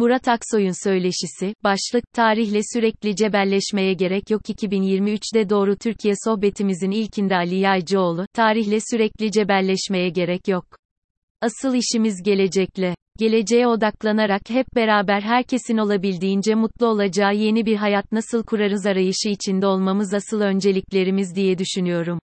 Murat Aksoy'un söyleşisi, başlık, tarihle sürekli cebelleşmeye gerek yok 2023'de Doğru Türkiye sohbetimizin ilkinde Ali Yaycıoğlu, tarihle sürekli cebelleşmeye gerek yok. Asıl işimiz gelecekle. Geleceğe odaklanarak hep beraber herkesin olabildiğince mutlu olacağı yeni bir hayat nasıl kurarız arayışı içinde olmamız asıl önceliklerimiz diye düşünüyorum.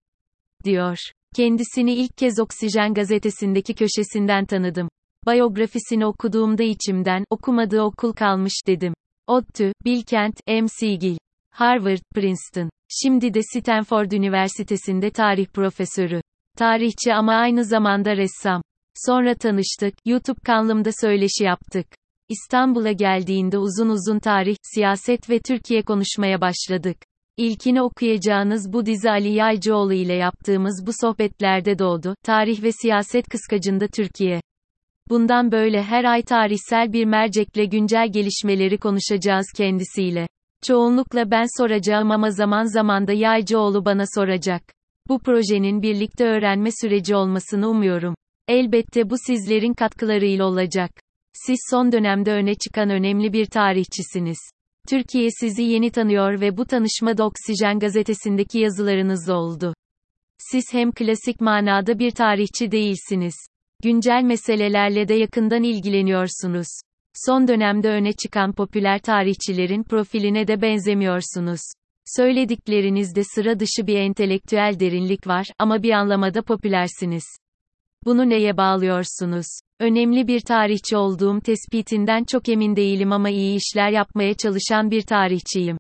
Diyor. Kendisini ilk kez Oksijen gazetesindeki köşesinden tanıdım. Biyografisini okuduğumda içimden, okumadığı okul kalmış dedim. ODTÜ, Bilkent, McGill, Harvard, Princeton. Şimdi de Stanford Üniversitesi'nde tarih profesörü. Tarihçi ama aynı zamanda ressam. Sonra tanıştık, YouTube kanalımda söyleşi yaptık. İstanbul'a geldiğinde uzun uzun tarih, siyaset ve Türkiye konuşmaya başladık. İlkini okuyacağınız bu dizi Ali Yaycıoğlu ile yaptığımız bu sohbetlerde doğdu. Tarih ve siyaset kıskacında Türkiye. Bundan böyle her ay tarihsel bir mercekle güncel gelişmeleri konuşacağız kendisiyle. Çoğunlukla ben soracağım ama zaman zaman da Yaycıoğlu bana soracak. Bu projenin birlikte öğrenme süreci olmasını umuyorum. Elbette bu sizlerin katkılarıyla olacak. Siz son dönemde öne çıkan önemli bir tarihçisiniz. Türkiye sizi yeni tanıyor ve bu tanışma da Oksijen gazetesindeki yazılarınızla oldu. Siz hem klasik manada bir tarihçi değilsiniz. Güncel meselelerle de yakından ilgileniyorsunuz. Son dönemde öne çıkan popüler tarihçilerin profiline de benzemiyorsunuz. Söylediklerinizde sıra dışı bir entelektüel derinlik var ama bir anlamada popülersiniz. Bunu neye bağlıyorsunuz? Önemli bir tarihçi olduğum tespitinden çok emin değilim ama iyi işler yapmaya çalışan bir tarihçiyim.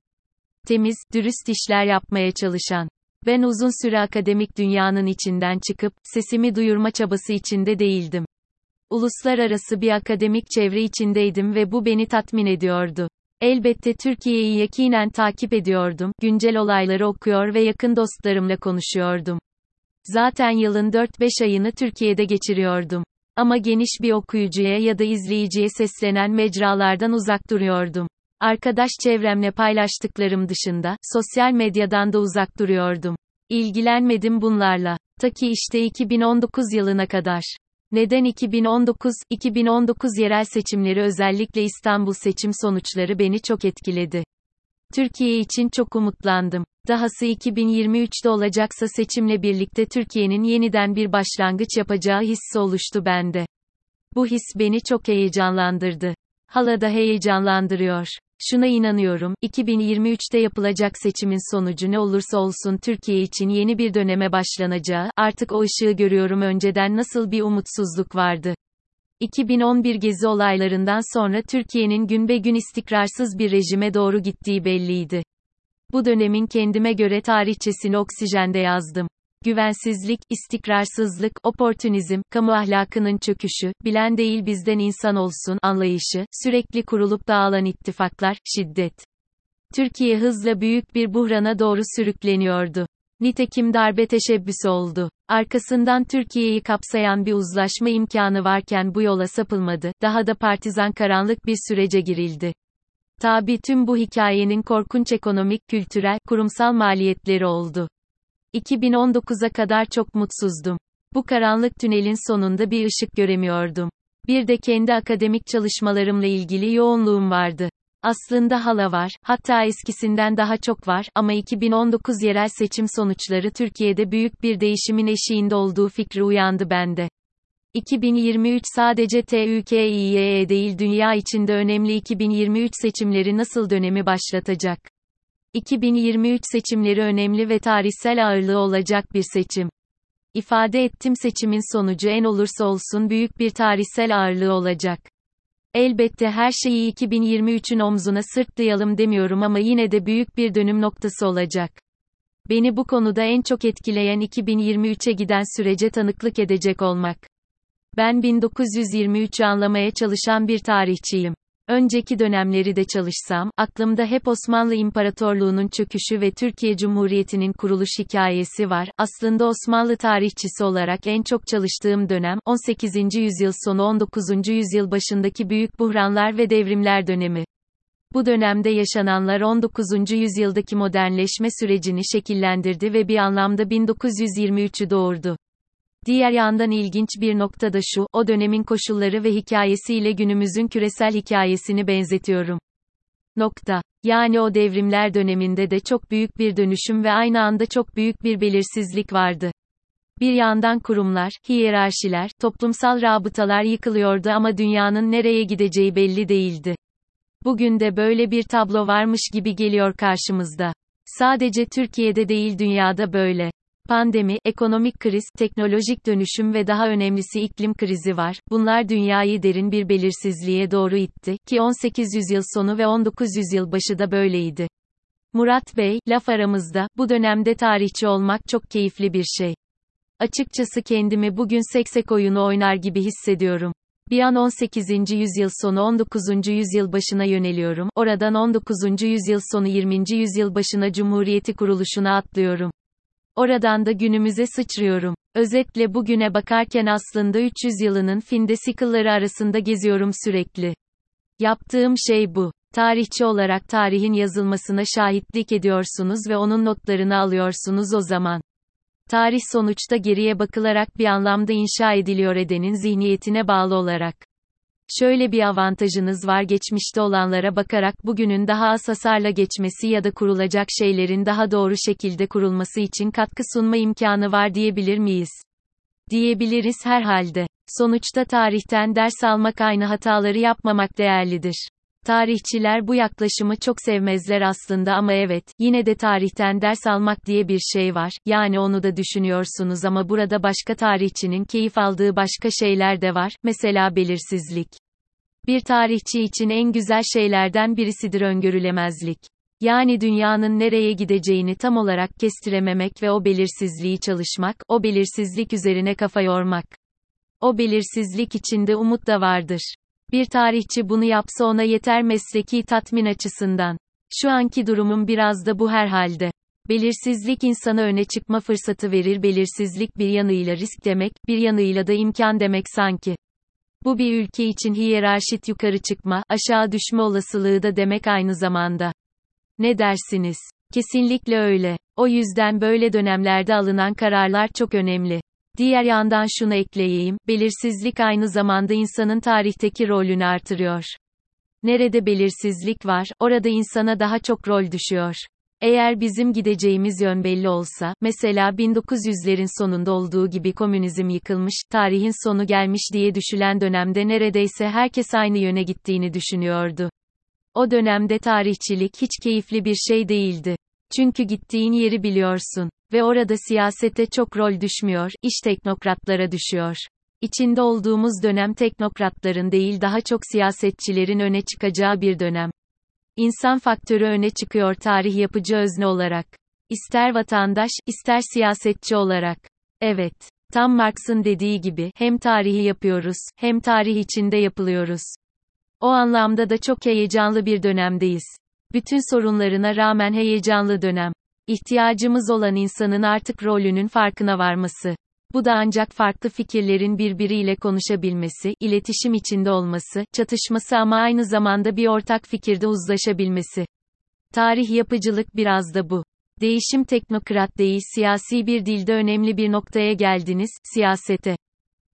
Temiz, dürüst işler yapmaya çalışan. Ben uzun süre akademik dünyanın içinden çıkıp, sesimi duyurma çabası içinde değildim. Uluslararası bir akademik çevre içindeydim ve bu beni tatmin ediyordu. Elbette Türkiye'yi yakinen takip ediyordum, güncel olayları okuyor ve yakın dostlarımla konuşuyordum. Zaten yılın 4-5 ayını Türkiye'de geçiriyordum. Ama geniş bir okuyucuya ya da izleyiciye seslenen mecralardan uzak duruyordum. Arkadaş çevremle paylaştıklarım dışında, sosyal medyadan da uzak duruyordum. İlgilenmedim bunlarla. Ta ki işte 2019 yılına kadar. Neden 2019? 2019 yerel seçimleri özellikle İstanbul seçim sonuçları beni çok etkiledi. Türkiye için çok umutlandım. Dahası 2023'te olacaksa seçimle birlikte Türkiye'nin yeniden bir başlangıç yapacağı hissi oluştu bende. Bu his beni çok heyecanlandırdı. Hala da heyecanlandırıyor. Şuna inanıyorum, 2023'te yapılacak seçimin sonucu ne olursa olsun Türkiye için yeni bir döneme başlanacağı, artık o ışığı görüyorum önceden nasıl bir umutsuzluk vardı. 2011 gezi olaylarından sonra Türkiye'nin gün be gün istikrarsız bir rejime doğru gittiği belliydi. Bu dönemin kendime göre tarihçesini oksijende yazdım. Güvensizlik, istikrarsızlık, oportunizm, kamu ahlakının çöküşü, bilen değil bizden insan olsun anlayışı, sürekli kurulup dağılan ittifaklar, şiddet. Türkiye hızla büyük bir buhrana doğru sürükleniyordu. Nitekim darbe teşebbüsü oldu. Arkasından Türkiye'yi kapsayan bir uzlaşma imkanı varken bu yola sapılmadı, daha da partizan karanlık bir sürece girildi. Tabi tüm bu hikayenin korkunç ekonomik, kültürel, kurumsal maliyetleri oldu. 2019'a kadar çok mutsuzdum. Bu karanlık tünelin sonunda bir ışık göremiyordum. Bir de kendi akademik çalışmalarımla ilgili yoğunluğum vardı. Aslında hala var, hatta eskisinden daha çok var ama 2019 yerel seçim sonuçları Türkiye'de büyük bir değişimin eşiğinde olduğu fikri uyandı bende. 2023 sadece TÜKİYE değil dünya içinde önemli 2023 seçimleri nasıl dönemi başlatacak? 2023 seçimleri önemli ve tarihsel ağırlığı olacak bir seçim. İfade ettim seçimin sonucu en olursa olsun büyük bir tarihsel ağırlığı olacak. Elbette her şeyi 2023'ün omzuna sırtlayalım demiyorum ama yine de büyük bir dönüm noktası olacak. Beni bu konuda en çok etkileyen 2023'e giden sürece tanıklık edecek olmak. Ben 1923'ü anlamaya çalışan bir tarihçiyim. Önceki dönemleri de çalışsam, aklımda hep Osmanlı İmparatorluğu'nun çöküşü ve Türkiye Cumhuriyeti'nin kuruluş hikayesi var. Aslında Osmanlı tarihçisi olarak en çok çalıştığım dönem, 18. yüzyıl sonu 19. yüzyıl başındaki büyük buhranlar ve devrimler dönemi. Bu dönemde yaşananlar 19. yüzyıldaki modernleşme sürecini şekillendirdi ve bir anlamda 1923'ü doğurdu. Diğer yandan ilginç bir nokta da şu, o dönemin koşulları ve hikayesiyle günümüzün küresel hikayesini benzetiyorum. Nokta. Yani o devrimler döneminde de çok büyük bir dönüşüm ve aynı anda çok büyük bir belirsizlik vardı. Bir yandan kurumlar, hiyerarşiler, toplumsal rabıtalar yıkılıyordu ama dünyanın nereye gideceği belli değildi. Bugün de böyle bir tablo varmış gibi geliyor karşımızda. Sadece Türkiye'de değil dünyada böyle. Pandemi, ekonomik kriz, teknolojik dönüşüm ve daha önemlisi iklim krizi var. Bunlar dünyayı derin bir belirsizliğe doğru itti ki 18 yüzyıl sonu ve 19 yüzyıl başı da böyleydi. Murat Bey, laf aramızda, bu dönemde tarihçi olmak çok keyifli bir şey. Açıkçası kendimi bugün seksek oyunu oynar gibi hissediyorum. Bir an 18. yüzyıl sonu 19. yüzyıl başına yöneliyorum. Oradan 19. yüzyıl sonu 20. yüzyıl başına Cumhuriyeti kuruluşuna atlıyorum. Oradan da günümüze sıçrıyorum. Özetle bugüne bakarken aslında 300 yılının finde sikılları arasında geziyorum sürekli. Yaptığım şey bu. Tarihçi olarak tarihin yazılmasına şahitlik ediyorsunuz ve onun notlarını alıyorsunuz o zaman. Tarih sonuçta geriye bakılarak bir anlamda inşa ediliyor edenin zihniyetine bağlı olarak. Şöyle bir avantajınız var geçmişte olanlara bakarak bugünün daha az hasarla geçmesi ya da kurulacak şeylerin daha doğru şekilde kurulması için katkı sunma imkanı var diyebilir miyiz? Diyebiliriz herhalde. Sonuçta tarihten ders almak aynı hataları yapmamak değerlidir. Tarihçiler bu yaklaşımı çok sevmezler aslında ama evet, yine de tarihten ders almak diye bir şey var, yani onu da düşünüyorsunuz ama burada başka tarihçinin keyif aldığı başka şeyler de var, mesela belirsizlik. Bir tarihçi için en güzel şeylerden birisidir öngörülemezlik. Yani dünyanın nereye gideceğini tam olarak kestirememek ve o belirsizliği çalışmak, o belirsizlik üzerine kafa yormak. O belirsizlik içinde umut da vardır. Bir tarihçi bunu yapsa ona yeter mesleki tatmin açısından. Şu anki durumum biraz da bu herhalde. Belirsizlik insana öne çıkma fırsatı verir. Belirsizlik bir yanıyla risk demek, bir yanıyla da imkan demek sanki. Bu bir ülke için hiyerarşit yukarı çıkma, aşağı düşme olasılığı da demek aynı zamanda. Ne dersiniz? Kesinlikle öyle. O yüzden böyle dönemlerde alınan kararlar çok önemli. Diğer yandan şunu ekleyeyim, belirsizlik aynı zamanda insanın tarihteki rolünü artırıyor. Nerede belirsizlik var, orada insana daha çok rol düşüyor. Eğer bizim gideceğimiz yön belli olsa, mesela 1900'lerin sonunda olduğu gibi komünizm yıkılmış, tarihin sonu gelmiş diye düşülen dönemde neredeyse herkes aynı yöne gittiğini düşünüyordu. O dönemde tarihçilik hiç keyifli bir şey değildi. Çünkü gittiğin yeri biliyorsun. Ve orada siyasete çok rol düşmüyor, iş teknokratlara düşüyor. İçinde olduğumuz dönem teknokratların değil daha çok siyasetçilerin öne çıkacağı bir dönem. İnsan faktörü öne çıkıyor tarih yapıcı özne olarak. İster vatandaş, ister siyasetçi olarak. Evet. Tam Marx'ın dediği gibi, hem tarihi yapıyoruz, hem tarih içinde yapılıyoruz. O anlamda da çok heyecanlı bir dönemdeyiz. Bütün sorunlarına rağmen heyecanlı dönem. İhtiyacımız olan insanın artık rolünün farkına varması. Bu da ancak farklı fikirlerin birbiriyle konuşabilmesi, iletişim içinde olması, çatışması ama aynı zamanda bir ortak fikirde uzlaşabilmesi. Tarih yapıcılık biraz da bu. Değişim teknokrat değil siyasi bir dilde önemli bir noktaya geldiniz, siyasete.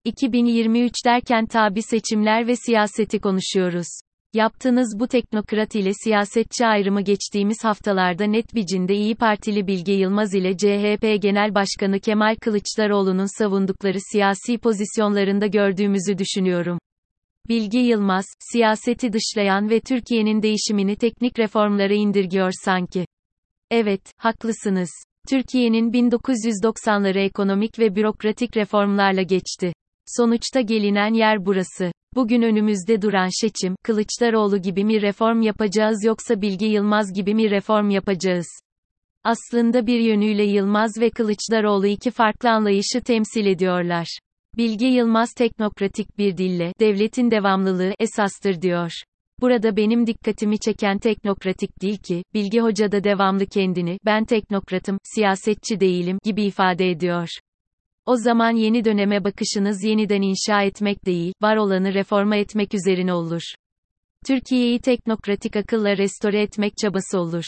2023 derken tabi seçimler ve siyaseti konuşuyoruz. Yaptığınız bu teknokrat ile siyasetçi ayrımı geçtiğimiz haftalarda net biçimde İyi Partili Bilge Yılmaz ile CHP Genel Başkanı Kemal Kılıçdaroğlu'nun savundukları siyasi pozisyonlarında gördüğümüzü düşünüyorum. Bilge Yılmaz, siyaseti dışlayan ve Türkiye'nin değişimini teknik reformlara indirgiyor sanki. Evet, haklısınız. Türkiye'nin 1990'ları ekonomik ve bürokratik reformlarla geçti. Sonuçta gelinen yer burası. Bugün önümüzde duran seçim, Kılıçdaroğlu gibi mi reform yapacağız yoksa Bilge Yılmaz gibi mi reform yapacağız? Aslında bir yönüyle Yılmaz ve Kılıçdaroğlu iki farklı anlayışı temsil ediyorlar. Bilge Yılmaz teknokratik bir dille, devletin devamlılığı esastır diyor. Burada benim dikkatimi çeken teknokratik değil ki, Bilge Hoca da devamlı kendini, ben teknokratım, siyasetçi değilim, gibi ifade ediyor. O zaman yeni döneme bakışınız yeniden inşa etmek değil, var olanı reforma etmek üzerine olur. Türkiye'yi teknokratik akılla restore etmek çabası olur.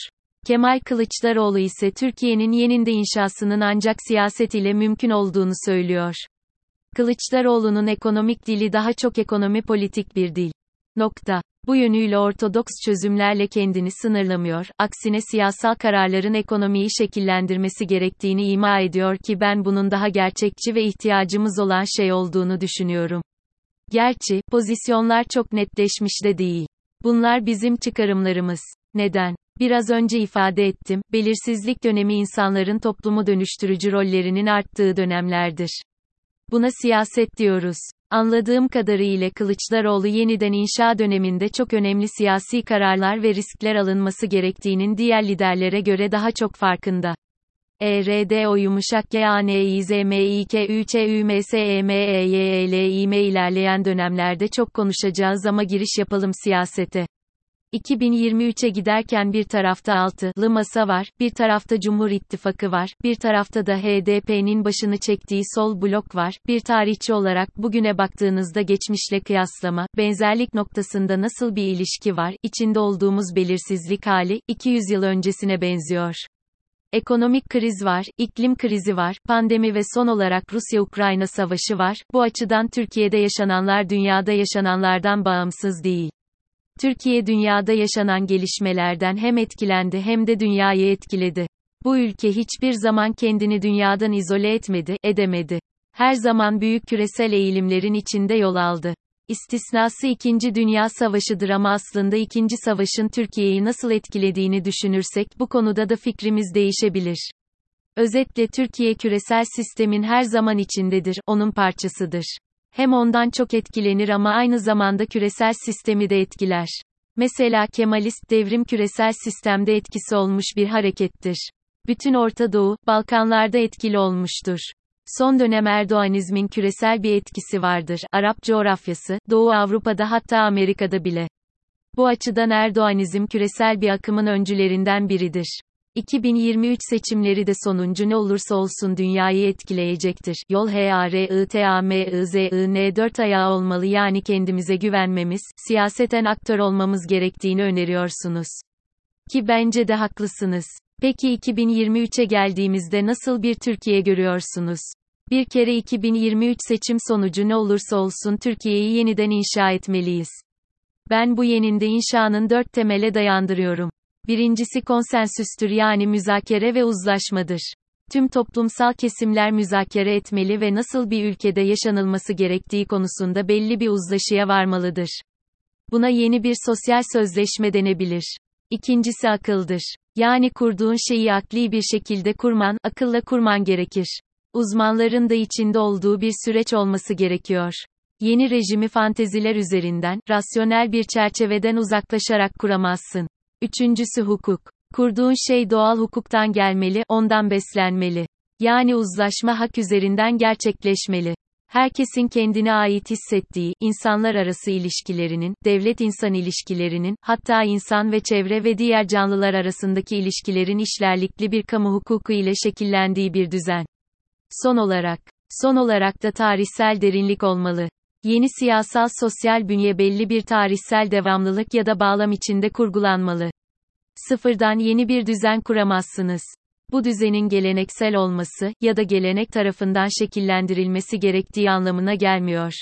Kemal Kılıçdaroğlu ise Türkiye'nin yeninde inşasının ancak siyaset ile mümkün olduğunu söylüyor. Kılıçdaroğlu'nun ekonomik dili daha çok ekonomi politik bir dil. Nokta. Bu yönüyle ortodoks çözümlerle kendini sınırlamıyor, aksine siyasal kararların ekonomiyi şekillendirmesi gerektiğini ima ediyor ki ben bunun daha gerçekçi ve ihtiyacımız olan şey olduğunu düşünüyorum. Gerçi, pozisyonlar çok netleşmiş de değil. Bunlar bizim çıkarımlarımız. Neden? Biraz önce ifade ettim, belirsizlik dönemi insanların toplumu dönüştürücü rollerinin arttığı dönemlerdir. Buna siyaset diyoruz. Anladığım kadarıyla Kılıçdaroğlu yeniden inşa döneminde çok önemli siyasi kararlar ve riskler alınması gerektiğinin diğer liderlere göre daha çok farkında. ERD o yumuşak G A N I Z M I K Ü Ç Ü M S E M E E ilerleyen dönemlerde çok konuşacağız ama giriş yapalım siyasete. 2023'e giderken bir tarafta altılı masa var, bir tarafta Cumhur İttifakı var, bir tarafta da HDP'nin başını çektiği sol blok var. Bir tarihçi olarak bugüne baktığınızda geçmişle kıyaslama, benzerlik noktasında nasıl bir ilişki var? İçinde olduğumuz belirsizlik hali 200 yıl öncesine benziyor. Ekonomik kriz var, iklim krizi var, pandemi ve son olarak Rusya-Ukrayna savaşı var. Bu açıdan Türkiye'de yaşananlar dünyada yaşananlardan bağımsız değil. Türkiye dünyada yaşanan gelişmelerden hem etkilendi hem de dünyayı etkiledi. Bu ülke hiçbir zaman kendini dünyadan izole etmedi, edemedi. Her zaman büyük küresel eğilimlerin içinde yol aldı. İstisnası 2. Dünya Savaşı'dır ama aslında 2. Savaş'ın Türkiye'yi nasıl etkilediğini düşünürsek bu konuda da fikrimiz değişebilir. Özetle Türkiye küresel sistemin her zaman içindedir, onun parçasıdır. Hem ondan çok etkilenir ama aynı zamanda küresel sistemi de etkiler. Mesela Kemalist devrim küresel sistemde etkisi olmuş bir harekettir. Bütün Orta Doğu, Balkanlarda etkili olmuştur. Son dönem Erdoğanizmin küresel bir etkisi vardır. Arap coğrafyası, Doğu Avrupa'da hatta Amerika'da bile. Bu açıdan Erdoğanizm küresel bir akımın öncülerinden biridir. 2023 seçimleri de sonuncu ne olursa olsun dünyayı etkileyecektir. Yol HARITAMIZIN dört ayağı olmalı yani kendimize güvenmemiz, siyaseten aktör olmamız gerektiğini öneriyorsunuz. Ki bence de haklısınız. Peki 2023'e geldiğimizde nasıl bir Türkiye görüyorsunuz? Bir kere 2023 seçim sonucu ne olursa olsun Türkiye'yi yeniden inşa etmeliyiz. Ben bu yeninde inşanın dört temele dayandırıyorum. Birincisi konsensüstür yani müzakere ve uzlaşmadır. Tüm toplumsal kesimler müzakere etmeli ve nasıl bir ülkede yaşanılması gerektiği konusunda belli bir uzlaşıya varmalıdır. Buna yeni bir sosyal sözleşme denebilir. İkincisi akıldır. Yani kurduğun şeyi akli bir şekilde kurman, akılla kurman gerekir. Uzmanların da içinde olduğu bir süreç olması gerekiyor. Yeni rejimi fanteziler üzerinden, rasyonel bir çerçeveden uzaklaşarak kuramazsın. Üçüncüsü hukuk. Kurduğun şey doğal hukuktan gelmeli, ondan beslenmeli. Yani uzlaşma hak üzerinden gerçekleşmeli. Herkesin kendine ait hissettiği, insanlar arası ilişkilerinin, devlet-insan ilişkilerinin, hatta insan ve çevre ve diğer canlılar arasındaki ilişkilerin işlerlikli bir kamu hukuku ile şekillendiği bir düzen. Son olarak, son olarak da tarihsel derinlik olmalı. Yeni siyasal sosyal bünye belli bir tarihsel devamlılık ya da bağlam içinde kurgulanmalı. Sıfırdan yeni bir düzen kuramazsınız. Bu düzenin geleneksel olması ya da gelenek tarafından şekillendirilmesi gerektiği anlamına gelmiyor.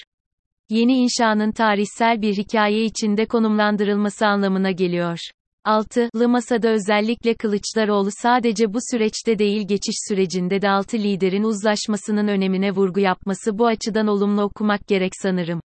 Yeni inşanın tarihsel bir hikaye içinde konumlandırılması anlamına geliyor. 6. Masada özellikle Kılıçdaroğlu sadece bu süreçte değil geçiş sürecinde de altı liderin uzlaşmasının önemine vurgu yapması bu açıdan olumlu okumak gerek sanırım.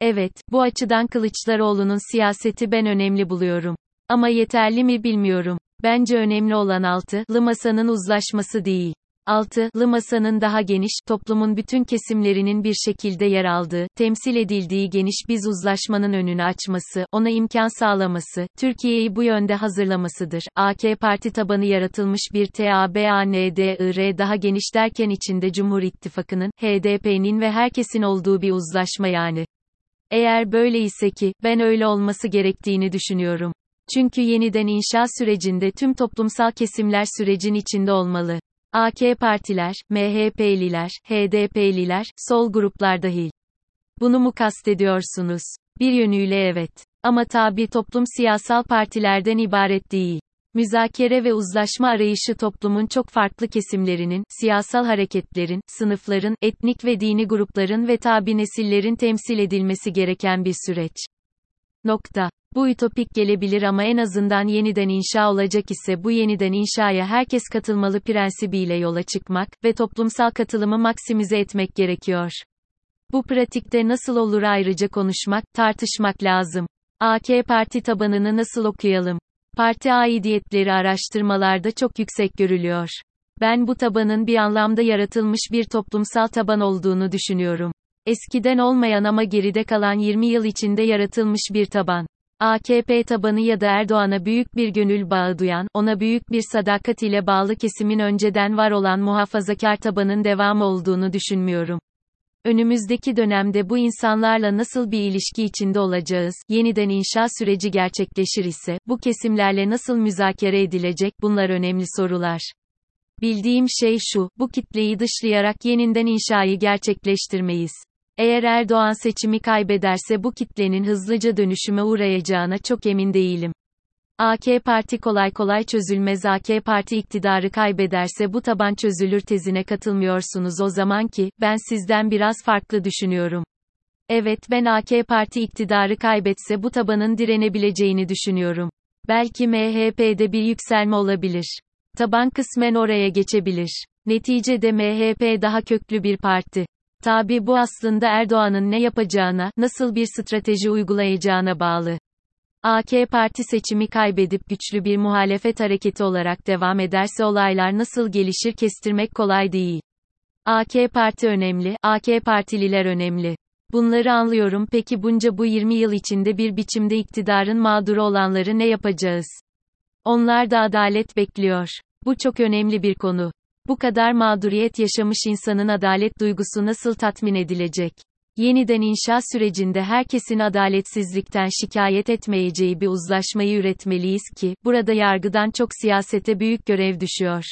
Evet, bu açıdan Kılıçdaroğlu'nun siyaseti ben önemli buluyorum. Ama yeterli mi bilmiyorum. Bence önemli olan altı, masanın uzlaşması değil. Altılı masanın daha geniş, toplumun bütün kesimlerinin bir şekilde yer aldığı, temsil edildiği geniş bir uzlaşmanın önünü açması, ona imkan sağlaması, Türkiye'yi bu yönde hazırlamasıdır. AK Parti tabanı yaratılmış bir TABANDIR daha geniş derken içinde Cumhur İttifakı'nın, HDP'nin ve herkesin olduğu bir uzlaşma yani. Eğer böyle ise ki, ben öyle olması gerektiğini düşünüyorum. Çünkü yeniden inşa sürecinde tüm toplumsal kesimler sürecin içinde olmalı. AK partiler, MHP'liler, HDP'liler, sol gruplar dahil. Bunu mu kastediyorsunuz? Bir yönüyle evet. Ama tabi toplum siyasal partilerden ibaret değil. Müzakere ve uzlaşma arayışı toplumun çok farklı kesimlerinin, siyasal hareketlerin, sınıfların, etnik ve dini grupların ve tabi nesillerin temsil edilmesi gereken bir süreç. Nokta. Bu ütopik gelebilir ama en azından yeniden inşa olacak ise bu yeniden inşaya herkes katılmalı prensibiyle yola çıkmak ve toplumsal katılımı maksimize etmek gerekiyor. Bu pratikte nasıl olur ayrıca konuşmak, tartışmak lazım. AK Parti tabanını nasıl okuyalım? Parti aidiyetleri araştırmalarda çok yüksek görülüyor. Ben bu tabanın bir anlamda yaratılmış bir toplumsal taban olduğunu düşünüyorum. Eskiden olmayan ama geride kalan 20 yıl içinde yaratılmış bir taban. AKP tabanı ya da Erdoğan'a büyük bir gönül bağı duyan, ona büyük bir sadakat ile bağlı kesimin önceden var olan muhafazakar tabanın devamı olduğunu düşünmüyorum. Önümüzdeki dönemde bu insanlarla nasıl bir ilişki içinde olacağız, yeniden inşa süreci gerçekleşir ise, bu kesimlerle nasıl müzakere edilecek, bunlar önemli sorular. Bildiğim şey şu, bu kitleyi dışlayarak yeniden inşayı gerçekleştirmeyiz. Eğer Erdoğan seçimi kaybederse bu kitlenin hızlıca dönüşüme uğrayacağına çok emin değilim. AK Parti kolay kolay çözülmez AK Parti iktidarı kaybederse bu taban çözülür tezine katılmıyorsunuz o zaman ki, ben sizden biraz farklı düşünüyorum. Evet ben AK Parti iktidarı kaybetse bu tabanın direnebileceğini düşünüyorum. Belki MHP'de bir yükselme olabilir. Taban kısmen oraya geçebilir. Neticede MHP daha köklü bir parti. Tabi bu aslında Erdoğan'ın ne yapacağına, nasıl bir strateji uygulayacağına bağlı. AK Parti seçimi kaybedip güçlü bir muhalefet hareketi olarak devam ederse olaylar nasıl gelişir kestirmek kolay değil. AK Parti önemli, AK Partililer önemli. Bunları anlıyorum peki bunca bu 20 yıl içinde bir biçimde iktidarın mağduru olanları ne yapacağız? Onlar da adalet bekliyor. Bu çok önemli bir konu. Bu kadar mağduriyet yaşamış insanın adalet duygusu nasıl tatmin edilecek? Yeniden inşa sürecinde herkesin adaletsizlikten şikayet etmeyeceği bir uzlaşmayı üretmeliyiz ki, burada yargıdan çok siyasete büyük görev düşüyor.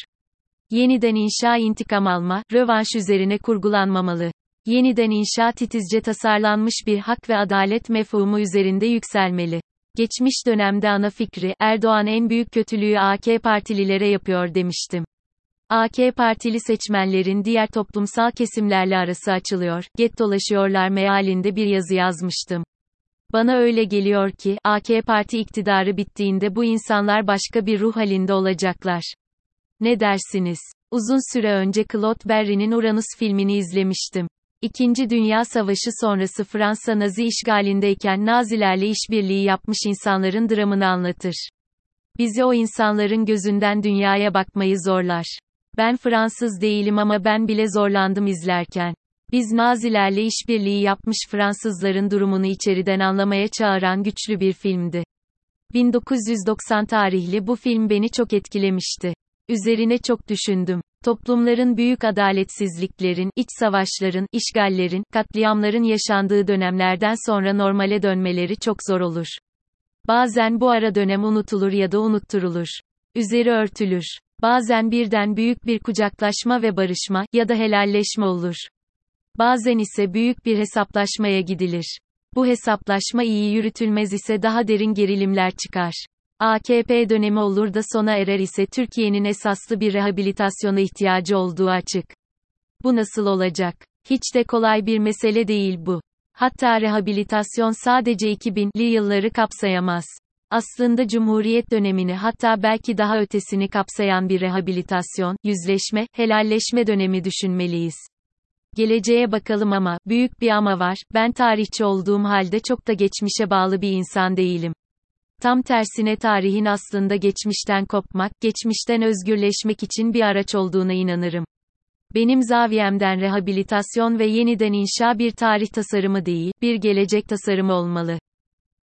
Yeniden inşa intikam alma, rövanş üzerine kurgulanmamalı. Yeniden inşa titizce tasarlanmış bir hak ve adalet mefhumu üzerinde yükselmeli. Geçmiş dönemde ana fikri, Erdoğan en büyük kötülüğü AK partililere yapıyor demiştim. AK Partili seçmenlerin diğer toplumsal kesimlerle arası açılıyor, get dolaşıyorlar mealinde bir yazı yazmıştım. Bana öyle geliyor ki, AK Parti iktidarı bittiğinde bu insanlar başka bir ruh halinde olacaklar. Ne dersiniz? Uzun süre önce Claude Berry'nin Uranus filmini izlemiştim. İkinci Dünya Savaşı sonrası Fransa Nazi işgalindeyken Nazilerle işbirliği yapmış insanların dramını anlatır. Bizi o insanların gözünden dünyaya bakmayı zorlar. Ben Fransız değilim ama ben bile zorlandım izlerken. Biz Nazilerle işbirliği yapmış Fransızların durumunu içeriden anlamaya çağıran güçlü bir filmdi. 1990 tarihli bu film beni çok etkilemişti. Üzerine çok düşündüm. Toplumların büyük adaletsizliklerin, iç savaşların, işgallerin, katliamların yaşandığı dönemlerden sonra normale dönmeleri çok zor olur. Bazen bu ara dönem unutulur ya da unutturulur. Üzeri örtülür. Bazen birden büyük bir kucaklaşma ve barışma ya da helalleşme olur. Bazen ise büyük bir hesaplaşmaya gidilir. Bu hesaplaşma iyi yürütülmez ise daha derin gerilimler çıkar. AKP dönemi olur da sona erer ise Türkiye'nin esaslı bir rehabilitasyona ihtiyacı olduğu açık. Bu nasıl olacak? Hiç de kolay bir mesele değil bu. Hatta rehabilitasyon sadece 2000'li yılları kapsayamaz. Aslında Cumhuriyet dönemini hatta belki daha ötesini kapsayan bir rehabilitasyon, yüzleşme, helalleşme dönemi düşünmeliyiz. Geleceğe bakalım ama, büyük bir ama var, ben tarihçi olduğum halde çok da geçmişe bağlı bir insan değilim. Tam tersine tarihin aslında geçmişten kopmak, geçmişten özgürleşmek için bir araç olduğuna inanırım. Benim zaviyemden rehabilitasyon ve yeniden inşa bir tarih tasarımı değil, bir gelecek tasarımı olmalı.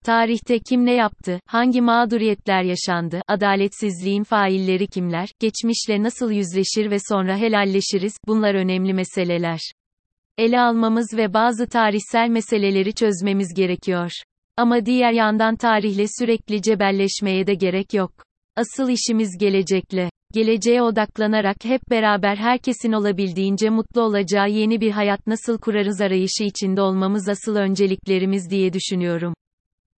Tarihte kim ne yaptı, hangi mağduriyetler yaşandı, adaletsizliğin failleri kimler, geçmişle nasıl yüzleşir ve sonra helalleşiriz, bunlar önemli meseleler. Ele almamız ve bazı tarihsel meseleleri çözmemiz gerekiyor. Ama diğer yandan tarihle sürekli cebelleşmeye de gerek yok. Asıl işimiz gelecekle. Geleceğe odaklanarak hep beraber herkesin olabildiğince mutlu olacağı yeni bir hayat nasıl kurarız arayışı içinde olmamız asıl önceliklerimiz diye düşünüyorum.